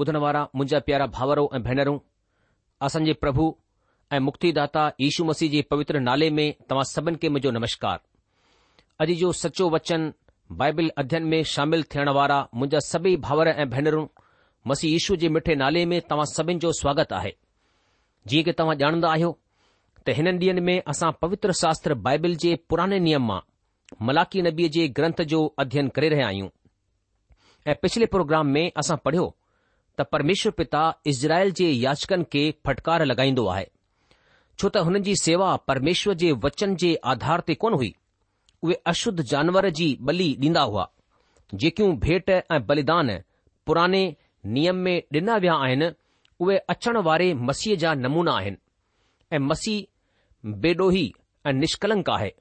ॿुधण वारा मुंहिंजा प्यारा भाउरो ऐं भेनरूं असांजे प्रभु ऐं मुक्तिदाता दाता यीशू मसीह जे पवित्र नाले में तव्हां सभिनि खे मुंहिंजो नमस्कार अॼु जो सचो वचन बाइबल अध्ययन में शामिल थियण वारा मुंहिंजा सभई भाउर ऐं भेनरूं मसीह यीशू जे मिठे नाले में तव्हां सभिनि जो स्वागत आहे जीअं की तव्हां ॼाणंदा आहियो त हिननि ॾींहंनि में असां पवित्र शास्त्र बाइबल जे पुराने नियम मां मलाकी नबीअ जे ग्रंथ जो अध्ययन करे रहिया आहियूं ऐं पिछले प्रोग्राम में असां पढ़ियो त परमेश्वर पिता इज़राइल जे याचकनि खे फटकार लॻाईंदो आहे छो त हुननि जी सेवा परमेश्वर जे वचन जे आधार ते कोन हुई उहे अशुद्ध जानवर जी बली ॾींदा हुआ जेकियूं भेट ऐं बलिदान पुराने नियम में ॾिना विया आहिनि उहे अचण वारे मसीह जा नमूना आहिनि ऐं मसीह बेडोही ऐं निष्कलंक आहे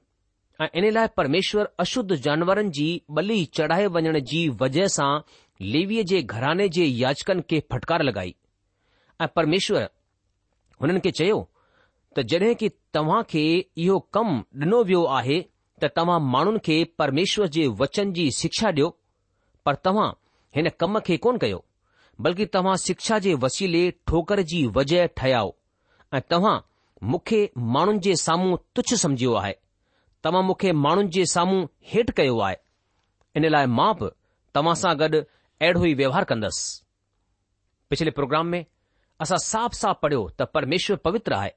ऐं इन लाइ परमेश्वर अशुद्ध जानवरनि जी बली चढ़ाए वञण जी वजह सां लेवीअ जे घराने जे याचकनि खे फटकार लॻाई ऐं परमेश्वर हुननि खे चयो त जड॒हिं की तव्हां खे इहो कमु ॾिनो वियो आहे त तव्हां माण्हुनि खे परमेश्वर जे वचन जी शिक्षा ॾियो पर तव्हां हिन कम खे कोन कयो बल्कि तव्हां शिक्षा जे वसीले ठोकर जी वजह ठहियाओ ऐं तव्हां मूंखे माण्हुनि जे साम्हूं तुछ समझियो आहे तव्हां मूंखे माण्हुनि जे साम्हूं हेठि कयो आहे इन लाइ मां बि तव्हां सां गॾु अहिड़ो ई वहिंवार कंदुसि पिछले प्रोग्राम में असां साफ़ साफ़ पढ़ियो त परमेश्वर पवित्र आहे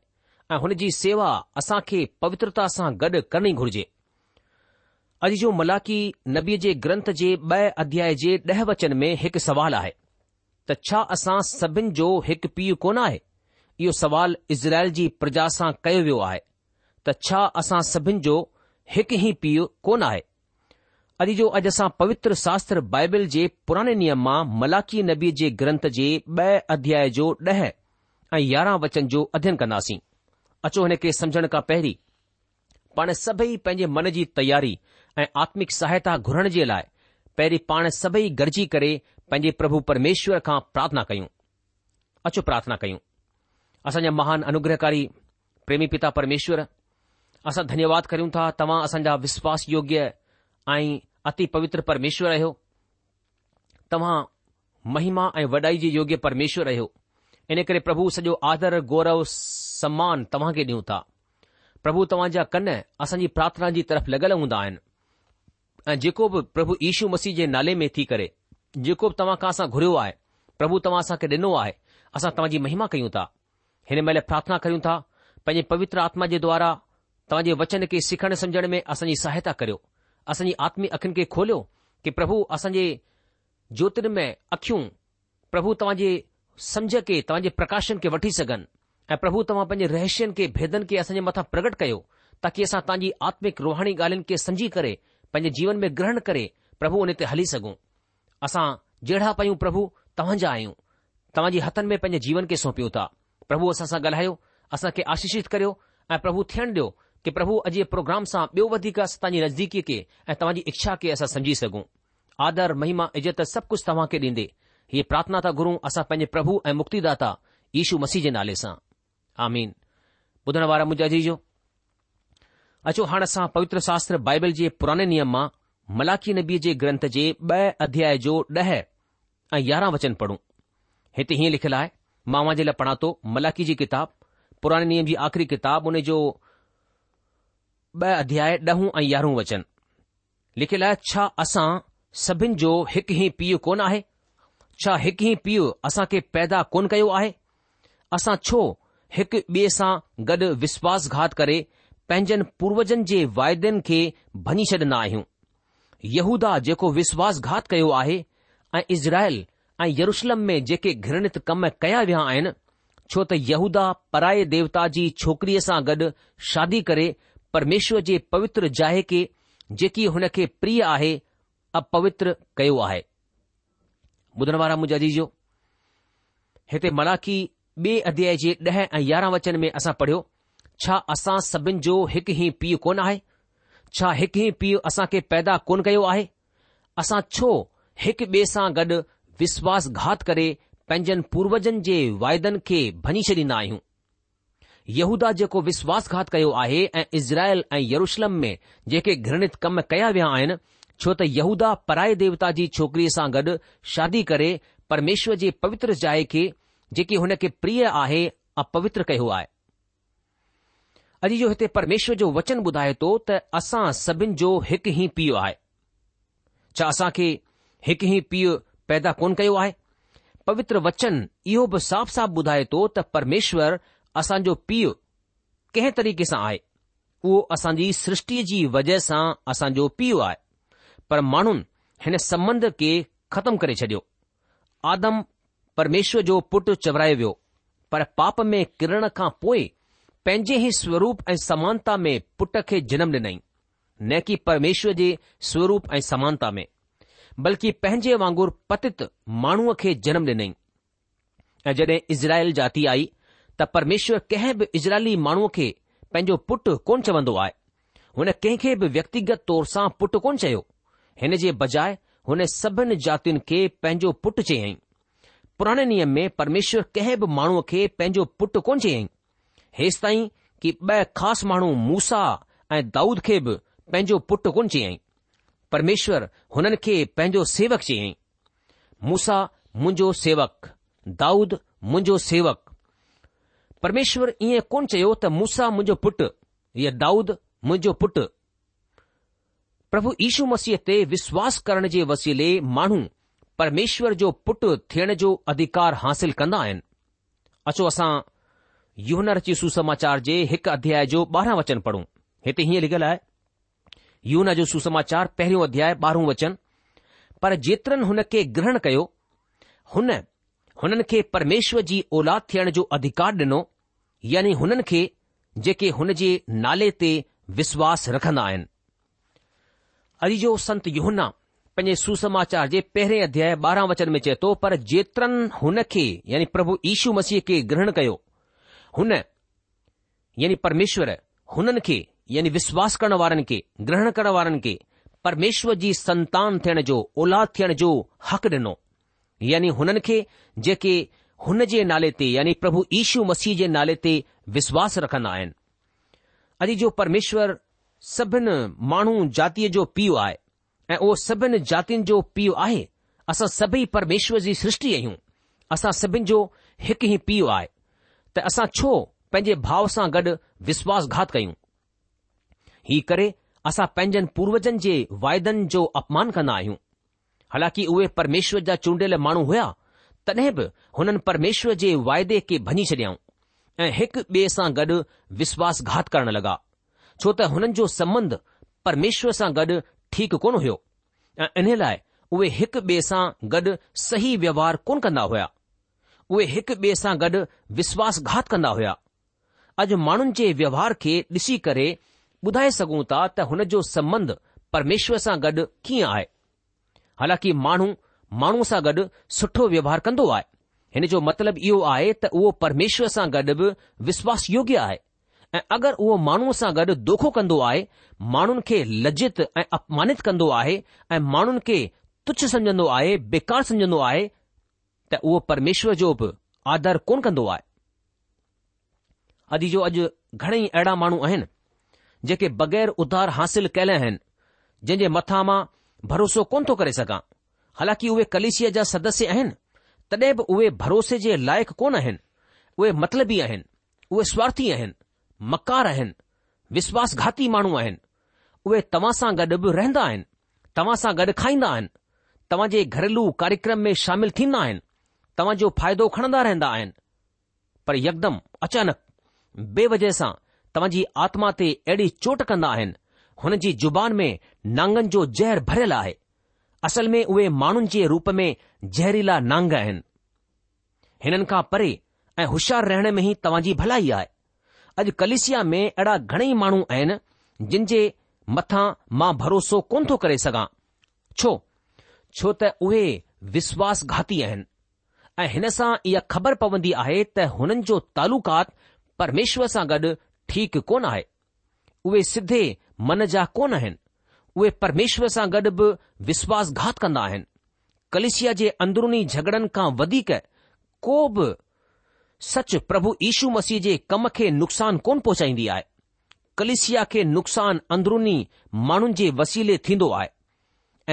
ऐं हुन जी सेवा असां खे पवित्रता सां गॾु करणी घुर्जे अॼु जो मलाकी नबीअ जे ग्रंथ जे ॿ अध्याय जे ॾह वचन में हिकु सुवालु आहे त छा असां सभिनि जो हिकु पीउ कोन आहे इहो सवाल इज़राइल जी प्रजा सां कयो वियो आहे त छा असां सभिनि जो हिकु ई पीउ कोन आहे अॼु जो अॼु असां पवित्र शास्त्र बाइबल जे पुराणे नियम मां मलाकी नबी जे ग्रंथ जे ॿ अध्याय जो ॾह ऐं यारहं वचन जो अध्ययन कंदासीं अचो हिन खे समझण खां पहिरीं पाण सभई पंहिंजे मन जी तयारी ऐं आत्मिक सहायता घुरण जे लाइ पहिरीं पाण सभई गॾिजी करे पंहिंजे प्रभु परमेश्वर खां प्रार्थना कयूं अचो प्रार्थना कयूं असांजा महान अनुग्रहकारी प्रेमी पिता परमेश्वर असां धन्यवाद करियूं था तव्हां असांजा विश्वास योग्य ऐं अति पवित्र परमेश्वर आहियो तव्हां महिमा ऐं वॾाई जे योग्य परमेश्वर आहियो इन करे प्रभु सॼो आदर गौरव सम्मान तव्हां खे ॾियूं था प्रभु तव्हां जा कन असांजी प्रार्थना जी तरफ़ लॻल हूंदा आइन ऐं जेको बि प्रभु यीशु मसीह जे नाले में थी करे जेको बि तव्हां खां असां घुरियो आहे प्रभु तव्हां असां खे डि॒नो आहे असां तव्हांजी महिमा कयूं था हिन महिल प्रार्थना कयूं था पंहिंजे पवित्र आत्मा जे द्वारा तव्हां जे वचन खे सिखण समझण में असांजी सहायता करियो असांजी आत्मी अखियुनि खे खोलियो कि प्रभु असांजे में अखियूं प्रभु तव्हांजे समझ खे तव्हांजे प्रकाशन खे वठी सघनि ऐं प्रभु तव्हां पंहिंजे रहस्यनि खे भेदनि खे असांजे मथां प्रगट कयो ताकी असां तव्हांजी आत्मिक रुहाणी ॻाल्हियुनि खे समझी करे पंहिंजे जीवन में ग्रहण करे प्रभु उन ते हली सघूं असां जहिड़ा पयूं प्रभु तव्हां जा आहियूं तव्हां जे हथनि में पंहिंजे जीवन खे सौंपियो था प्रभु असां सां ॻाल्हायो असांखे आशीषित करियो ऐं प्रभु थियणु ॾियो કે પ્રભુ અજીય પ્રોગ્રામ સા બેવધી કા સતાની રઝદીકી કે તવાજી ઈચ્છા કે આસા સમજી સગુ આદર મહિમા ઈજત સબ કુછ તવા કે દિન દે યે પ્રાર્થના તા ગુરુ આસા પં પ્રભુ એ મુક્તિદાતા ઈશુ મસીજ નાલે સા આમીન બુધનવાર મુજજી જો અચો હાણ સા પવિત્ર શાસ્ત્ર બાઇબલ જી પુરાને નિયમ માં મલાકી નબી જી ગ્રંથ જી બ અધ્યાય જો 10 અ 11 વચન પઢું હિતહી લખલા મામાજી લ પણાતો મલાકીજી કિતાબ પુરાને નિયમ જી આખરી કિતાબ ઉને જો ॿ अध्याय ॾहूं ऐं यारहं वचन लिखियलु आहे छा असां सभिनि जो हिकु ई पीउ कोन आहे छा हिकु ई पीउ असांखे पैदा कोन कयो आहे असां छो हिकु ॿिए सां गॾु विश्वासघात करे पंहिंजनि पूर्वजनि जे वायदेन खे भञी छॾन्दा आहियूं यहूदा जेको विश्वासघात कयो आहे ऐं इज़राइल ऐं यरुशलम में जेके घणित कम कया विया आहिनि छो त यहूदा पराए देवता जी छोकरीअ सां गॾु शादी करे परमेश्वर जे पवित्र जाहे खे जेकी हुन खे प्रिय आहे अपवित्र कयो आहे हिते मलाकी ॿिए अध्याय जे ॾह ऐं यारहां वचन में असां पढ़ियो छा असां सभिनि जो हिकु ई पीउ कोन आहे छा हिकु ई पीउ असां खे पैदा कोन कयो आहे असां छो हिकु ॿिए सां गॾु विश्वासघात करे पंहिंजनि पूर्वजनि जे वायदनि खे भञी छॾींदा आहियूं यहूदा जेको विश्वासघात कयो आहे ऐं इज़राइल ऐं यरूशलम में जेके घृणित कम कया विया आहिनि छो त यहूदा पराए देवता जी छोकरीअ सां गॾु शादी करे परमेश्वर जे पवित्र जाइ खे जेकी हुन खे प्रिय आहे अपवित्र कयो आहे अॼु जो हिते परमेश्वर जो वचन ॿुधाए थो त असां सभिनि जो हिकु ई पीउ आहे छा असां खे हिकु ई पीउ पैदा कोन कयो आहे पवित्र वचन इहो बि साफ़ साफ़ ॿुधाए थो त परमेश्वर असांजो पीउ कंहिं तरीक़े सां आहे उहो असांजी सृष्टि जी वजह सां असांजो पीउ आहे पर माण्हुनि हिन संबंध खे ख़तमु करे छडि॒यो आदम परमेश्वर जो पुटु चवराए वियो पर पाप में किरण खां पोइ पंहिंजे ई स्वरूप ऐं समानता में पुट खे जनम ॾिनई न कि परमेश्वर जे स्वरूप ऐं समानता में बल्कि पंहिंजे वांगुर पतित माण्हूअ खे जनम ॾिनई ऐं जडे॒ इज़राइल जाती आई त परमेश्वर कंहिं बि इज़राइली माण्हूअ खे पंहिंजो पुटु कोन चवंदो आहे हुन कंहिं खे बि व्यक्तिगत तौर सां पुटु कोन चयो हिन जे बजाए हुन सभिनि जातियुनि खे पंहिंजो पुटु चयई पुराणे नियम में परमेश्वर कंहिं बि माण्हूअ खे पंहिंजो पुटु कोन चयई हेसि ताईं की ॿ ख़ासि माण्हू मूसा ऐं दाऊद खे बि पंहिंजो पुटु कोन चयाईं परमेश्वर हुननि खे पंहिंजो सेवक चयई मूसा मुंहिंजो सेवक दाऊद मुंहिंजो सेवक પરમેશ્વર ઇએ કોન છયો તો મૂસા મુંજો પુટ યા દાઉદ મુંજો પુટ પ્રભુ ઈશુ મસીયતે વિશ્વાસ કરણ જે વસીલે માનું પરમેશ્વર જો પુટ થેણ જો અધિકાર હાंसिल કરનાયન અચો અસા યોહનાર ચી સુસમાચાર જે હક અધ્યાય જો 12 વચન પઢું હેતે હી લિગલાય યોના જો સુસમાચાર પહેરો અધ્યાય 12મ વચન પર જેતરણ હનકે ગ્રહણ કયો હન हुननि खे परमेश्वर जी औलाद थियण जो अधिकार डि॒नो यानी हुननि खे जेके हुन जे नाले ते विश्वास रखंदा आहिनि अॼु जो संत युन्ना पंहिंजे सुसमाचार जे पहिरें अध्याय ॿारहां वचन में चए थो पर जेतरन हुन खे यानी प्रभु यीशू मसीह खे ग्रहण कयो हुन यानी परमेश्वर हुननि खे यानी विश्वास करण वारनि खे ग्रहण करण वारनि खे परमेश्वर जी संतान थियण जो औलाद थियण जो हक़ डि॒नो यानी हुननि खे जेके हुन जे नाले ते यानी प्रभु ईशू मसीह जे नाले ते विश्वास रखंदा आहिनि अॼु जो परमेश्वर सभिनि माण्हू जातीअ जो पीउ आहे ऐं उहो सभिनी जातियुनि जो पीउ आहे असां सभई परमेश्वर जी सृष्टि आहियूं असां सभिनि जो हिकु ई पीउ आहे त असां छो पंहिंजे भाव सां गॾु विश्वासघात कयूं हीउ करे असां पंहिंजनि पूर्वजनि जे वाइदनि जो अपमान कंदा आहियूं हालांकि उहे परमेश्वर जा चूंडियल माण्हू हुया तॾहिं बि हुननि परमेश्वर जे वाइदे खे भञी छडि॒याऊं ऐं हिकु ॿिए सां गॾु विश्वासघात करण लॻा छो त हुननि जो संबंध परमेश्वर सां गॾु ठीकु कोन हुयो ऐं इन लाइ उहे हिकु ॿिए सां गॾु सही व्यवहार कोन कंदा हुया उहे हिकु ॿिए सां गॾु विश्वासघात कंदा हुया अॼु माण्हुनि जे व्यवहार खे ॾिसी करे ॿुधाए सघूं था त हुन जो संबंध परमेश्वर सां गॾु कीअं आहे हालांकि माण्हू माण्हूअ सां गॾु सुठो व्यवहार कंदो आहे हिन जो मतिलबु इहो आहे त उहो परमेश्वर सां गॾु बि विश्वास योग्य आहे ऐं अगरि उहो माण्हूअ सां गॾु दोखो कंदो आहे माण्हुनि खे लज्जित ऐं अपमानित कंदो आहे ऐं माण्हुनि खे तुच्छ सम्झंदो आहे बेकार सम्झंदो आहे त उहो परमेश्वर जो बि आदर कोन कंदो आहे अदी जो अॼु घणेई अहिड़ा माण्हू आहिनि जेके बगै़र उधार हासिल कयल आहिनि जंहिंजे मथां मां भरोसो कोन थो करे सघां हालांकि उहे कलेसीअ जा सदस्य आहिनि तॾहिं बि उहे भरोसे जे लाइक़ु कोन आहिनि उहे मतिलबी आहिनि उहे स्वार्थी आहिनि मकार आहिनि विश्वासघाती माण्हू आहिनि उहे तव्हां सां गॾु बि रहंदा आहिनि तव्हां सां गॾु खाईंदा आहिनि तव्हां जे घरेलू कार्यक्रम में शामिल थींदा आहिनि तव्हां जो फ़ाइदो खणंदा रहंदा आहिनि पर यकदम अचानक बेवजह वजह सां तव्हांजी आत्मा ते अहिड़ी चोट कंदा आहिनि हुन जी ज़ुबान में नांगनि जो ज़हर भरियलु आहे असल में उहे माण्हुनि जे रूप में ज़हरीला नांग आहिनि हिननि खां परे ऐं होशियार रहण में ई तव्हां जी भलाई आहे अॼु कलिसिया में अहिड़ा घणेई माण्हू आहिनि जिन जे मथां मां भरोसो कोन थो करे सघां छो छो त उहे विश्वासघाती आहिनि ऐं हिन सां इहा ख़बर पवंदी आहे त हुननि जो तालुकात परमेश्वर सां गॾु ठीकु कोन आहे उहे सिधे मन जा कोन आहिनि उहे परमेश्वर सां गॾु बि विश्वासघात कंदा आहिनि कलिसिया जे अंदरुनी झगड़नि खां वधीक को बि सच प्रभु यीशू मसीह जे कम खे नुक़सानु कोन पहुचाईंदी आहे कलिसिया खे नुक़सानु अंदरुनी माण्हुनि जे वसीले थींदो आहे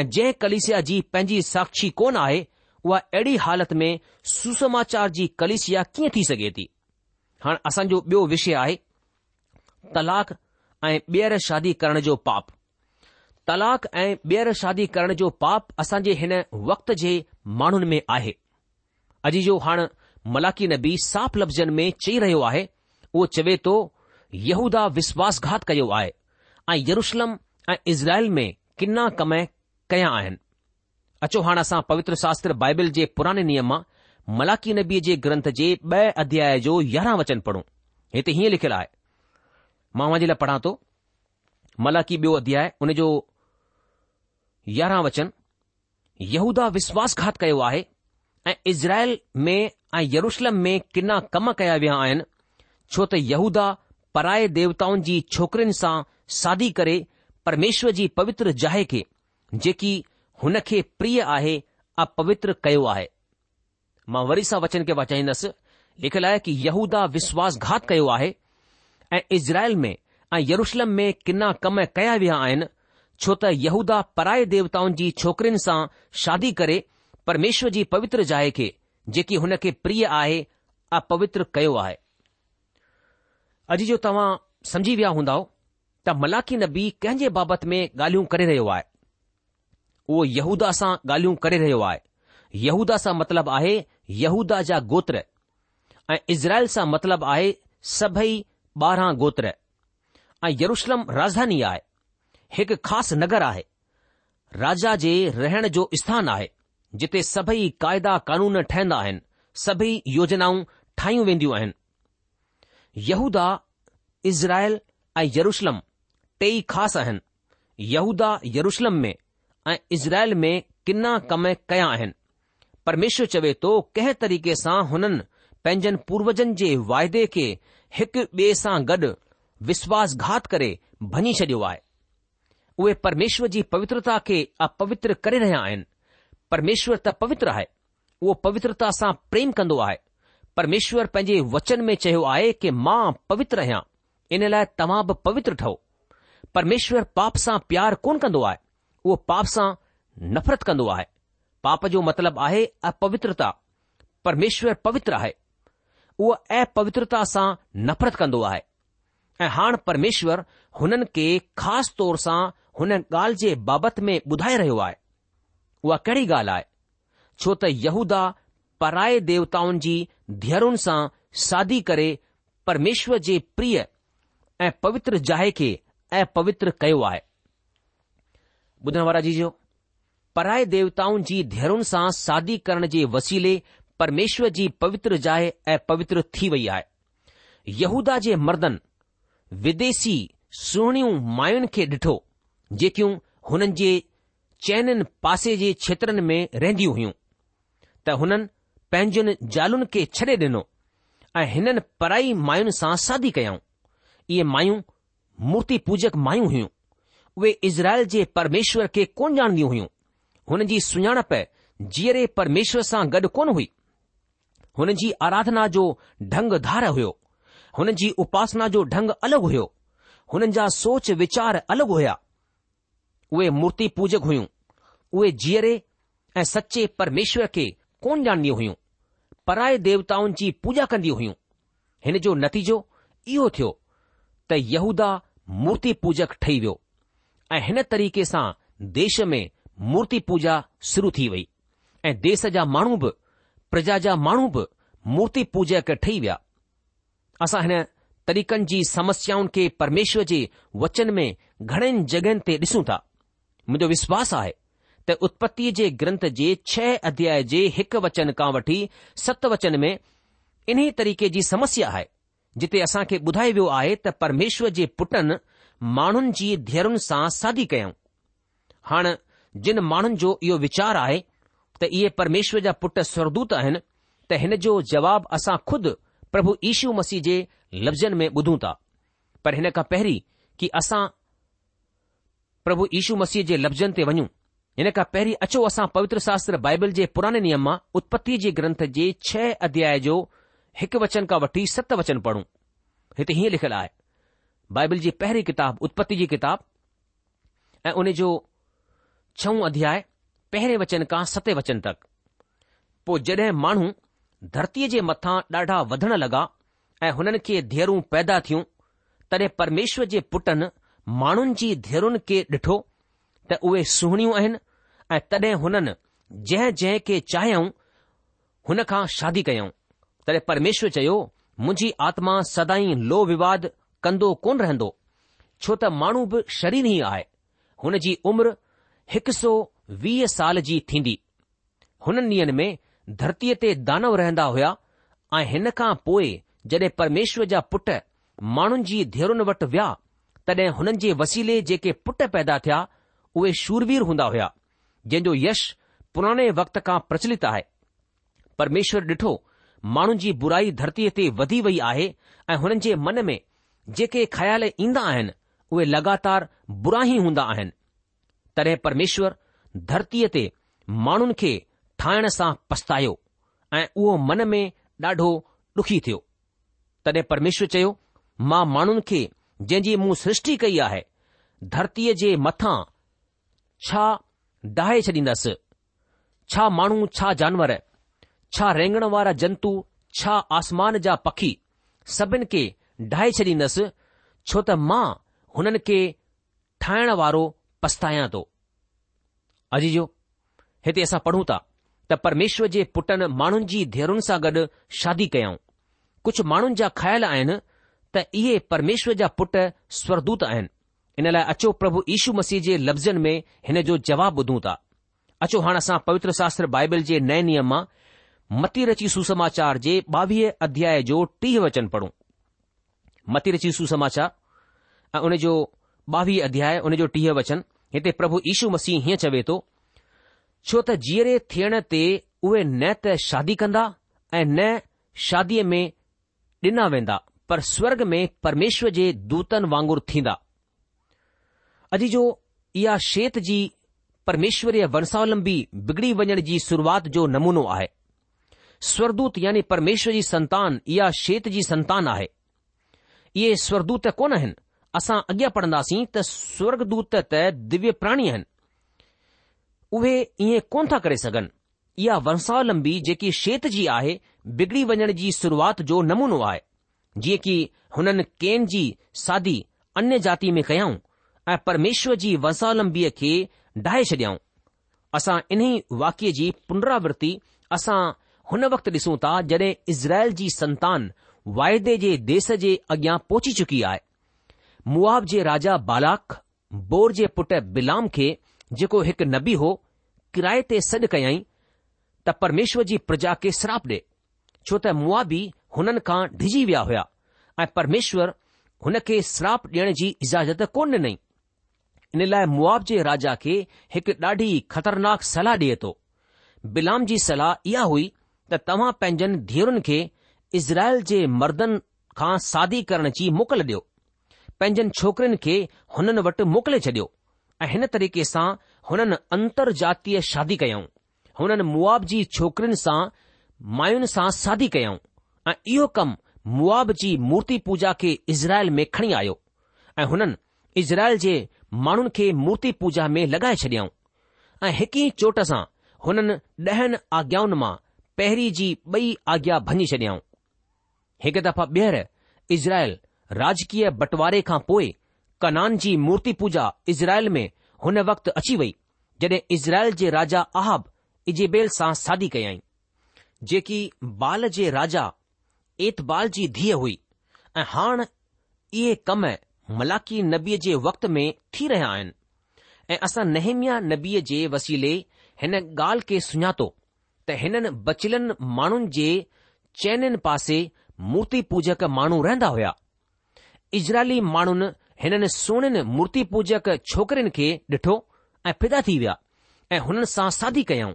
ऐं जंहिं कलिसिया जी पंहिंजी साक्षी कोन आहे उहे अहिड़ी हालति में सुसमाचार जी कलेसिया कीअं थी सघे थी हाणे असांजो ॿियो विषय आहे तलाक ऐं ॿीहर शादी करण जो पाप तलाक ऐं ॿीहर शादी करण जो पाप असांजे हिन वक़्त जे माण्हुनि में आहे अॼु जो हाणे मलाकी नबी साफ़ लफ़्ज़नि में चई रहियो आहे उहो चवे थो यहूदा विश्वासघात कयो आहे ऐं यरुशलम ऐं इज़राइल में किना कम कया आहिनि अचो हाणे असां पवित्र शास्त्र बाइबिल जे पुराने नियम मां मलाकी नबीअ जे ग्रंथ जे ॿ अध्याय जो यारहं वचन पढ़ूं हिते हीअं लिखियलु आहे मांवां जे लाइ पढ़ा थो माला की ॿियो अध्याय उन जो यारहां वचन यूदा विश्वासघात कयो आहे ऐं इज़राइल में ऐं यरुशलम में किना कम कया विया आहिनि छो त यहूदा पराए देवताउनि जी छोकरिन सां सादी करे परमेश्वर जी पवित्र जाए खे जेकी हुन खे प्रिय आहे आ कयो आहे मां वरी सां वचन खे वचाईंदसि लिखियलु आहे कि यहूदा विश्वासघात कयो आहे ऐं इज़राइल में ऐं यरुषलम में किना कम कया विया आहिनि छो त यहूदा पराए देवताउनि जी छोकरिन सां शादी करे परमेश्वर जी पवित्र जाइ खे जेकी हुन खे प्रिय आहे आ पवित्र कयो आहे अॼु जो तव्हां सम्झी विया हूंदव त मलाकी नबी कहिंजे बाबति में ॻाल्हियूं करे रहियो आहे उहो यहूदा सां ॻाल्हियूं करे रहियो आहे यहूदा सां मतिलबु आहे यहूदा जा गोत्र ऐं इज़राइल सां मतिलबु आहे सभई ॿारहां गोत्र ऐं यरुशलम राजधानी आहे हिकु ख़ासि नगर आहे राजा जे रहण जो स्थान आहे जिते सभई क़ायदा कानून ठहंदा आहिनि सभई योजनाऊं ठाहियूं वेंदियूं आहिनि यहूदा इज़राइल ऐं यरुशलम टेई ख़ासि आहिनि यहूदा यरूशलम में ऐं इज़राइल में किना कम कया आहिनि परमेश्वर चवे थो कंहिं तरीक़े सां हुननि पंहिंजनि पूर्वजनि जे वायदे खे हिकु ॿिए सां गॾु विश्वासघात करे भञी छॾियो आहे उहे परमेश्वर जी पवित्रता खे अपवित्र करे रहिया आहिनि परमेश्वर त पवित्र आहे उहो पवित्रता सां प्रेमु कंदो आहे परमेश्वर पंहिंजे वचन में चयो आहे कि मां पवित्र आहियां इन लाइ तव्हां बि पवित्र ठहो परमेश्वर पाप सां प्यारु कोन्ह कंदो आहे उहो पाप सां नफ़रतु कंदो आहे पाप जो मतिलबु आहे अपवित्रता परमेश्वर पवित्र आहे उहा अपवित्रता सां नफ़रत कंदो आहे ऐं हाणे परमेश्वर हुननि खे ख़ासि तौर सां हुन ॻाल्हि जे बाबति में ॿुधाए रहियो आहे उहा कहिड़ी ॻाल्हि आहे छो त यहूदा पराए देवताउनि जी धीअरुनि सां सादी करे परमेश्वर जे प्रिय ऐं पवित्र जाइ खे अपवित्र कयो आहे ॿुधण वारा जी पराए देवताउनि जी धीअरुनि सां सादी करण जे वसीले परमेश्वर जी पवित्र जाइ ए पवित्र थी वई आहे यहूदा जे मर्दनि विदेसी सुहिणियूं माइयुनि खे ॾिठो जेकियूं हुननि जे चइनि पासे जे क्षेत्रनि में रहंदियूं हुइयूं त हुननि पंहिंजनि जालुनि खे छडे॒ डि॒नो ऐं हिननि पराई माइयुनि सां सादी कयऊं इहे मूर्ति पूजक माइयूं हुइयूं उहे इज़राइल जे परमेश्वर खे कोन ॼाणंदियूं हुइयूं हुननि जी सुञाणप जीअरे परमेश्वर सां गॾु कोन हुई हुननि जी आराधना जो ढंग धार हुयो हुननि जी उपासना जो ढंग अलॻि हुयो हुननि जा सोच विचार अलॻि हुया उहे मूर्ति पूजक हुइयूं उहे जीअरे ऐं सचे परमेश्वर खे कोन ॼाणंदियूं हुयूं पराए देवताउनि जी पूजा कंदी हुयूं हिन जो नतीजो इहो थियो त यहूदा मूर्ति पूजक ठही वियो ऐं हिन तरीक़े सां देश में मूर्ति पूॼा शुरु थी वई ऐं देश जा माण्हू बि प्रजा जा माण्हू बि मूर्तिपूज ठही विया असां हिन तरीक़नि जी समस्याउनि खे परमेश्वर जे वचन में घणनि जगहनि ते ॾिसूं था मुंहिंजो विश्वास आहे त उत्पति जे ग्रंथ जे छह अध्याय जे हिक वचन खां वठी सत वचन में इन्हीअ तरीक़े जी समस्या आहे जिते असां खे ॿुधायो वियो आहे त परमेश्वर जे पुटनि माण्हुनि जी धीअरुनि सां साॻी कयऊं हाणे जिन माण्हुनि जो इहो वीचार आहे त इहे परमेश्वर जा पुटु स्वर्दूत आहिनि त हिन जो जवाबु असां खुदि प्रभु इीशू मसीह जे लफ़्ज़नि में ॿुधूं था पर हिन खां पहिरीं कि असां प्रभु इीशू मसीह जे लफ़्ज़नि ते वञूं हिन खां पहिरीं अचो असां पवित्र शास्त्र बाइबिल जे पुराने नियम मां जे ग्रंथ जे छह अध्याय जो हिकु वचन खां वठी सत वचन पढ़ूं हिते हीअं लिखियल आहे बाइबिल जी पहिरीं किताबु उत्पति जी किताबु ऐं उन जो छऊं अध्याय पहिरें वचन खां सते वचन तक पो जॾहिं माण्हू धरतीअ जे मथां ॾाढा वधण लॻा ऐं हुननि खे धीअरूं पैदा थियूं तॾहिं परमेश्वर जे पुटनि माण्हुनि जी धीअरुनि खे डिठो त उहे सुहिणियूं आहिनि ऐं तडे हुननि जंहिं जंहिं खे चाहियऊं हुन खां शादी कयऊं तॾहिं परमेश्वर चयो मुंहिंजी आत्मा सदाई लोह विवाद कंदो कोन रहंदो छो त माण्हू बि शरीर ई आहे हुन जी उमिरि हिकु सौ वीह साल जी थींदी हुननि ॾींहनि में धरतीअ ते दानव रहंदा हुया ऐं हिन खां पोइ जॾहिं परमेश्वर जा पुट माण्हुनि जी धीअरुनि वटि विया तॾहिं हुननि जे वसीले जेके पुट पैदा थिया उहे शूरवीर हूंदा हुया जंहिंजो यश पुराणे वक़्त खां प्रचलित आहे परमेश्वर ॾिठो माण्हुनि जी बुराई धरतीअ ते वधी वई आहे ऐं हुननि जे मन में जेके ख्याल ईंदा आहिनि उहे लॻातार बुरा ई हूंदा आहिनि तॾहिं परमेश्वर धरतीअ ते माण्हुनि खे ठाहिण सां पछतायो ऐं उहो मन में ॾाढो ॾुखी थियो तॾहिं परमेश्वर चयो मां माण्हुनि खे जंहिं जी मुंहुं सृष्टि कई आहे धरतीअ जे मथां छा डाहे छॾींदसि छा माण्हू छा जानवर छा रेंगण वारा जंतु छा आसमान जा पखी सभिनि खे डाहे छॾींदसि छो त मां हुननि खे ठाहिण वारो पछतायां थो अजी जो हिते असां पढ़ूं था त परमेश्वर जे पुटनि माण्हुनि जी धीअरुनि सां गॾु शादी कयाऊं कुझु माण्हुनि जा ख्याल आहिनि त इहे परमेश्वर जा पुट स्वरदूत आहिनि इन लाइ अचो प्रभु यीशू मसीह जे लफ़्ज़नि में हिन जो जवाबु ॿुधूं था अचो हाणे असां पवित्र शास्त्र बाइबल जे नए नियम मां मती रची सुसमाचार जे ॿावीह अध्याय जो टीह वचन पढ़ूं मती रची सुसमाचार ऐं उन जो ॿावीह अध्याय उन जो टीह वचन हिते प्रभु ईशू मसीह हीअं चवे थो छो त जीअरे थियण ते उहे न त शादी कंदा ऐं न शादी में ॾिना वेंदा पर स्वर्ग में परमेश्वर जे दूतनि वांगुर थींदा अॼु जो इहा शेत जी परमेश्वरी वर्षावलम्बी बिगड़ी वञण जी शुरुआत जो नमूनो आहे स्वरदूत यानी परमेश्वर जी संतान इहा शेत जी संतान आहे इहे स्वर्दूत कोन आहिनि असां अॻियां पढ़ंदासीं त स्वर्गदूत त दिव्य प्राणी आहिनि उहे ईअं कोन था करे सघनि इहा वर्षावलम्बी जेकी शेत जी आहे बिगड़ी वञण जी शुरूआत जो नमूनो आहे जीअं की हुननि केन जी सादी अन्य जाति में कयाऊं ऐं परमेश्वर जी वर्षावलंबीअ खे डाहे छॾियाऊं असां इन्ही वाक्य जी पुनरावृति असां हुन वक़्तु ॾिसूं था जॾहिं इज़राइल जी संतान वाइदे जे देस जे अॻियां पहुची चुकी आहे मुआब जे राजा बालाक बोर जे पुट बिलाम खे जेको हिकु नबी हो किराए ते सॾु कयाई त परमेश्वर जी प्रजा खे श्राप ॾे छो त मुआबी हुननि खां डिॼी विया हुया ऐं परमेश्वर हुन खे श्राप ॾियण जी इजाज़त कोन ॾिनई इन लाइ मुआब जे राजा खे हिकु ॾाढी ख़तरनाक सलाह ॾिए थो बिलाम जी सलाह इहा हुई त तव्हां पंहिंजनि धीअरुनि खे इज़राइल जे मर्दनि खां सादी करण जी मोकल ॾियो पंहिंजनि छोकिनि खे हुननि वटि मोकिले छडि॒यो ऐं हिन तरीक़े सां हुननि अंतर जातीय शादी कयऊं हुननि मुआब जी छोकिरियुनि सां मायुनि सां शादी कयाऊं ऐं इहो कमु मुआब जी मूर्ति पूजा खे इज़राइल में खणी आयो ऐं हुननि इज़राइल जे माण्हुनि खे मूर्ति पूजा में लॻाए छडि॒यऊं ऐं हिकु ई चोट सां हुननि ॾहनि आज्ञाउनि मां पहिरीं जी ॿई आज्ञा भञी छडि॒याऊं हिकु दफ़ा ॿीहर इज़राइल राजकीय बंटवारे खां पोइ कनान जी मूर्ती पूजा इज़राइल में हुन वक़्त अची वई जड॒हिं इज़राइल जे राजा आहब इजबेल सादी कयाई जेकी बाल जे राजा एतबाल जी धीअ हुई ऐ हाण इहे कम मलाकी नबीअ जे वक़्त में थी रहिया आहिनि ऐ असां नहमिया नबीअ जे वसीले हिन ॻाल्हि खे सुञातो त हिननि बचिलनि माण्हुनि जे चयनिन पासे मूर्ती पूजक माण्हू रहंदा हुया इजराइली माण्हुनि हिननि सोणनि मूर्ति पूजक छोकरिन खे ॾिठो ऐं पैदा थी विया ऐं हुननि सां शादी कयाऊं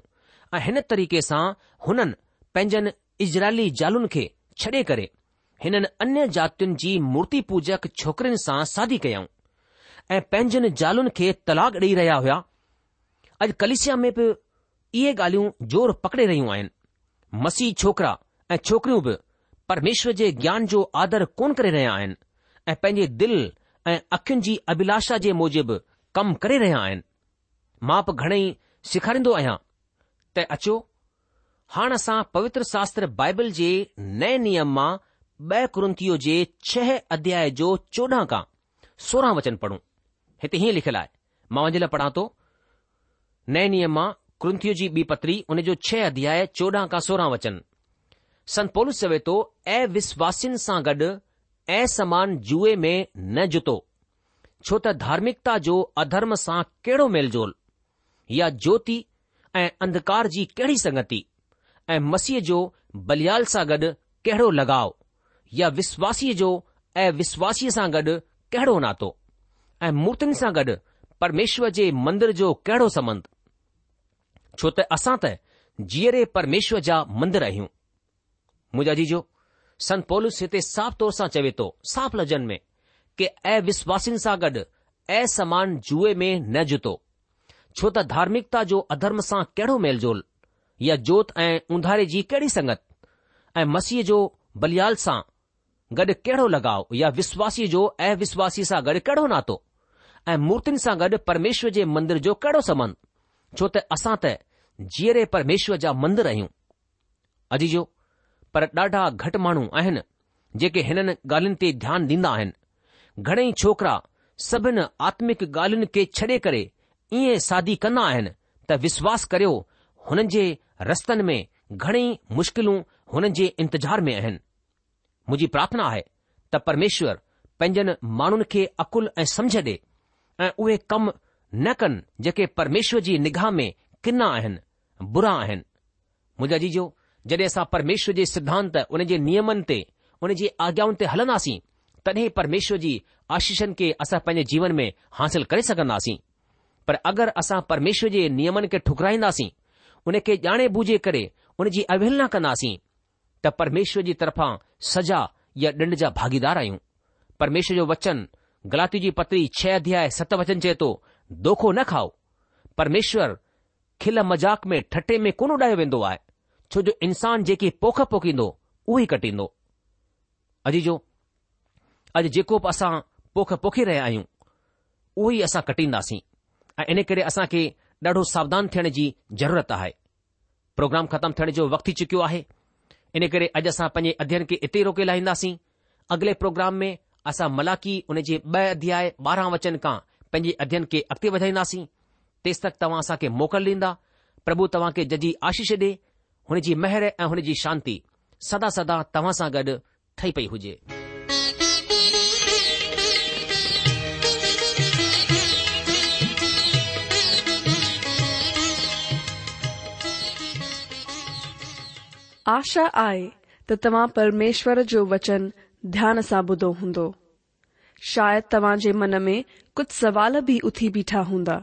ऐं हिन तरीक़े सां हुननि पंहिंजनि इजराइली जालुनि खे छॾे करे हिननि अन्य जातियुनि जी मूर्ति पूजक छोकरिन सां शादी कयाऊं ऐं पंहिंजनि जालुनि खे तलाक ॾेई रहिया हुया अॼु कलिसिया में बि इहे ॻाल्हियूं ज़ोर पकड़े रहियूं आहिनि मसीह छोकरा ऐं छोकिरियूं बि परमेश्वर जे ज्ञान जो आदर कोन करे रहिया आहिनि ऐं पंहिंजे दिल ऐं अखियुनि जी अभिलाषा जे मूजिबि कमु करे रहिया आहिनि मां घणेई सेखारींदो आहियां त अचो हाणे असां पवित्र शास्त्र बाइबल जे नए नियम मां ब॒ कृंथीअ जे छह अध्याय जो चोॾहं खां सोरहं वचन पढ़ूं हिते हीअं लिखियलु आहे मां वञे लाइ पढ़ां थो नए नियम मां क्रंथीअ जी ॿी पत्री उन जो छह अध्याय चोॾहं खां सोरहं वचन संत पोलिस चवे थो ऐं विश्वासिन सां गॾु ऐं समान जुए में न जुतो छो त धार्मिकता जो अधर्म सां कहिड़ो या ज्योति ऐं अंधकार जी कहिड़ी संगति ऐं मसीह जो बलियाल सां गॾु कहिड़ो लॻाओ या विश्वासीअ जो ऐं विश्वासीअ सां गॾु कहिड़ो नातो ऐं मूर्तिन सां गॾु परमेश्वर जे मंदिर जो कहिड़ो संबंध छो त असां त जीअरे परमेश्वर जा मंदर आहियूं मुजाजी जो संत पॉलिस हिते साफ़ तौर सां चवे थो साफ़ लजन में के अविश्वासन सां गॾु असमान जुए में न जुतो छो त धार्मिकता जो अधर्म सां कहिड़ो मेलजोल या जोति ऐं उंधारे जी कहिड़ी संगत ऐं मसीह जो बलियाल सां गॾु कहिड़ो लगाओ या विश्वासी जो अविश्वासी सां गॾु कहिड़ो नातो ऐं मूर्तिन सां गॾु परमेश्वर जे मंदिर जो कहिड़ो संबंध छो त असां त जीअरे परमेश्वर जा मंदर आहियूं पर ॾाढा घटि माण्हू आहिनि जेके हिननि ॻाल्हियुनि ते ध्यानु ॾींदा आहिनि घणेई छोकिरा सभिनि आत्मिक ॻाल्हियुनि खे छॾे करे ईअं सादी कंदा आहिनि त विश्वास करियो हुननि जे रस्तनि में घणेई मुश्किलूं हुननि जे इंतजार में आहिनि मुंहिंजी प्रार्थना आहे त परमेश्वर पंहिंजनि माण्हुनि खे अक़ुल ऐं समझ ॾे ऐं उहे कम न कनि जेके परमेश्वर जी निगाह में किना आहिनि बुरा आहिनि मुंहिंजा जी जॾहिं असां परमेश्वर जे सिद्धांत उन जे नियमनि ते उन जी आज्ञाउनि ते हलंदासीं तॾहिं परमेश्वर जी आशीषनि खे असां पंहिंजे जीवन में हासिल करे सघंदासीं पर अगरि असां परमेश्वर जे नियमनि खे ठुकराईंदासीं उन खे ॼाणे बूझे करे उन जी अवहेलना कंदासीं त परमेश्वर जी तरफ़ां सजा या ॾिंड जा भागीदार आहियूं परमेश्वर जो वचन गलाती जी पत्री छह अध्याय सत वचन चए थो दोखो न खाओ परमेश्वर खिल मज़ाक में ठटे में कोन उॾायो वेंदो आहे छो जो इंसान जेके पोख पोखींदो उहो ई कटींदो अॼु जो अॼु जेको बि असां पोख पोखी रहिया आहियूं उहो ई असां कटींदासीं ऐं इन करे असां खे ॾाढो सावधान थियण जी ज़रूरत आहे प्रोग्राम ख़तमु थियण जो वक़्तु थी चुकियो आहे इन करे अॼु असां पंहिंजे अध्ययन खे इते ई रोके लाहींदासीं अॻिले प्रोग्राम में असां मलाकी उन जे ॿ अध्याय ॿारहं वचन खां पंहिंजे अध्ययन खे अॻिते वधाईंदासीं तेसि तक तव्हां असांखे मोकल ॾींदा प्रभु तव्हां खे जजी आशीष ॾे हुनजी मेहर ऐं जी शांती सदा सदा तव्हां सां गॾु थी पई हुजे आशा आहे त तव्हां परमेश्वर जो वचन ध्यान सां ॿुधो हूंदो शायदि तव्हां जे मन में कुझु सवाल बि उथी बीठा हूंदा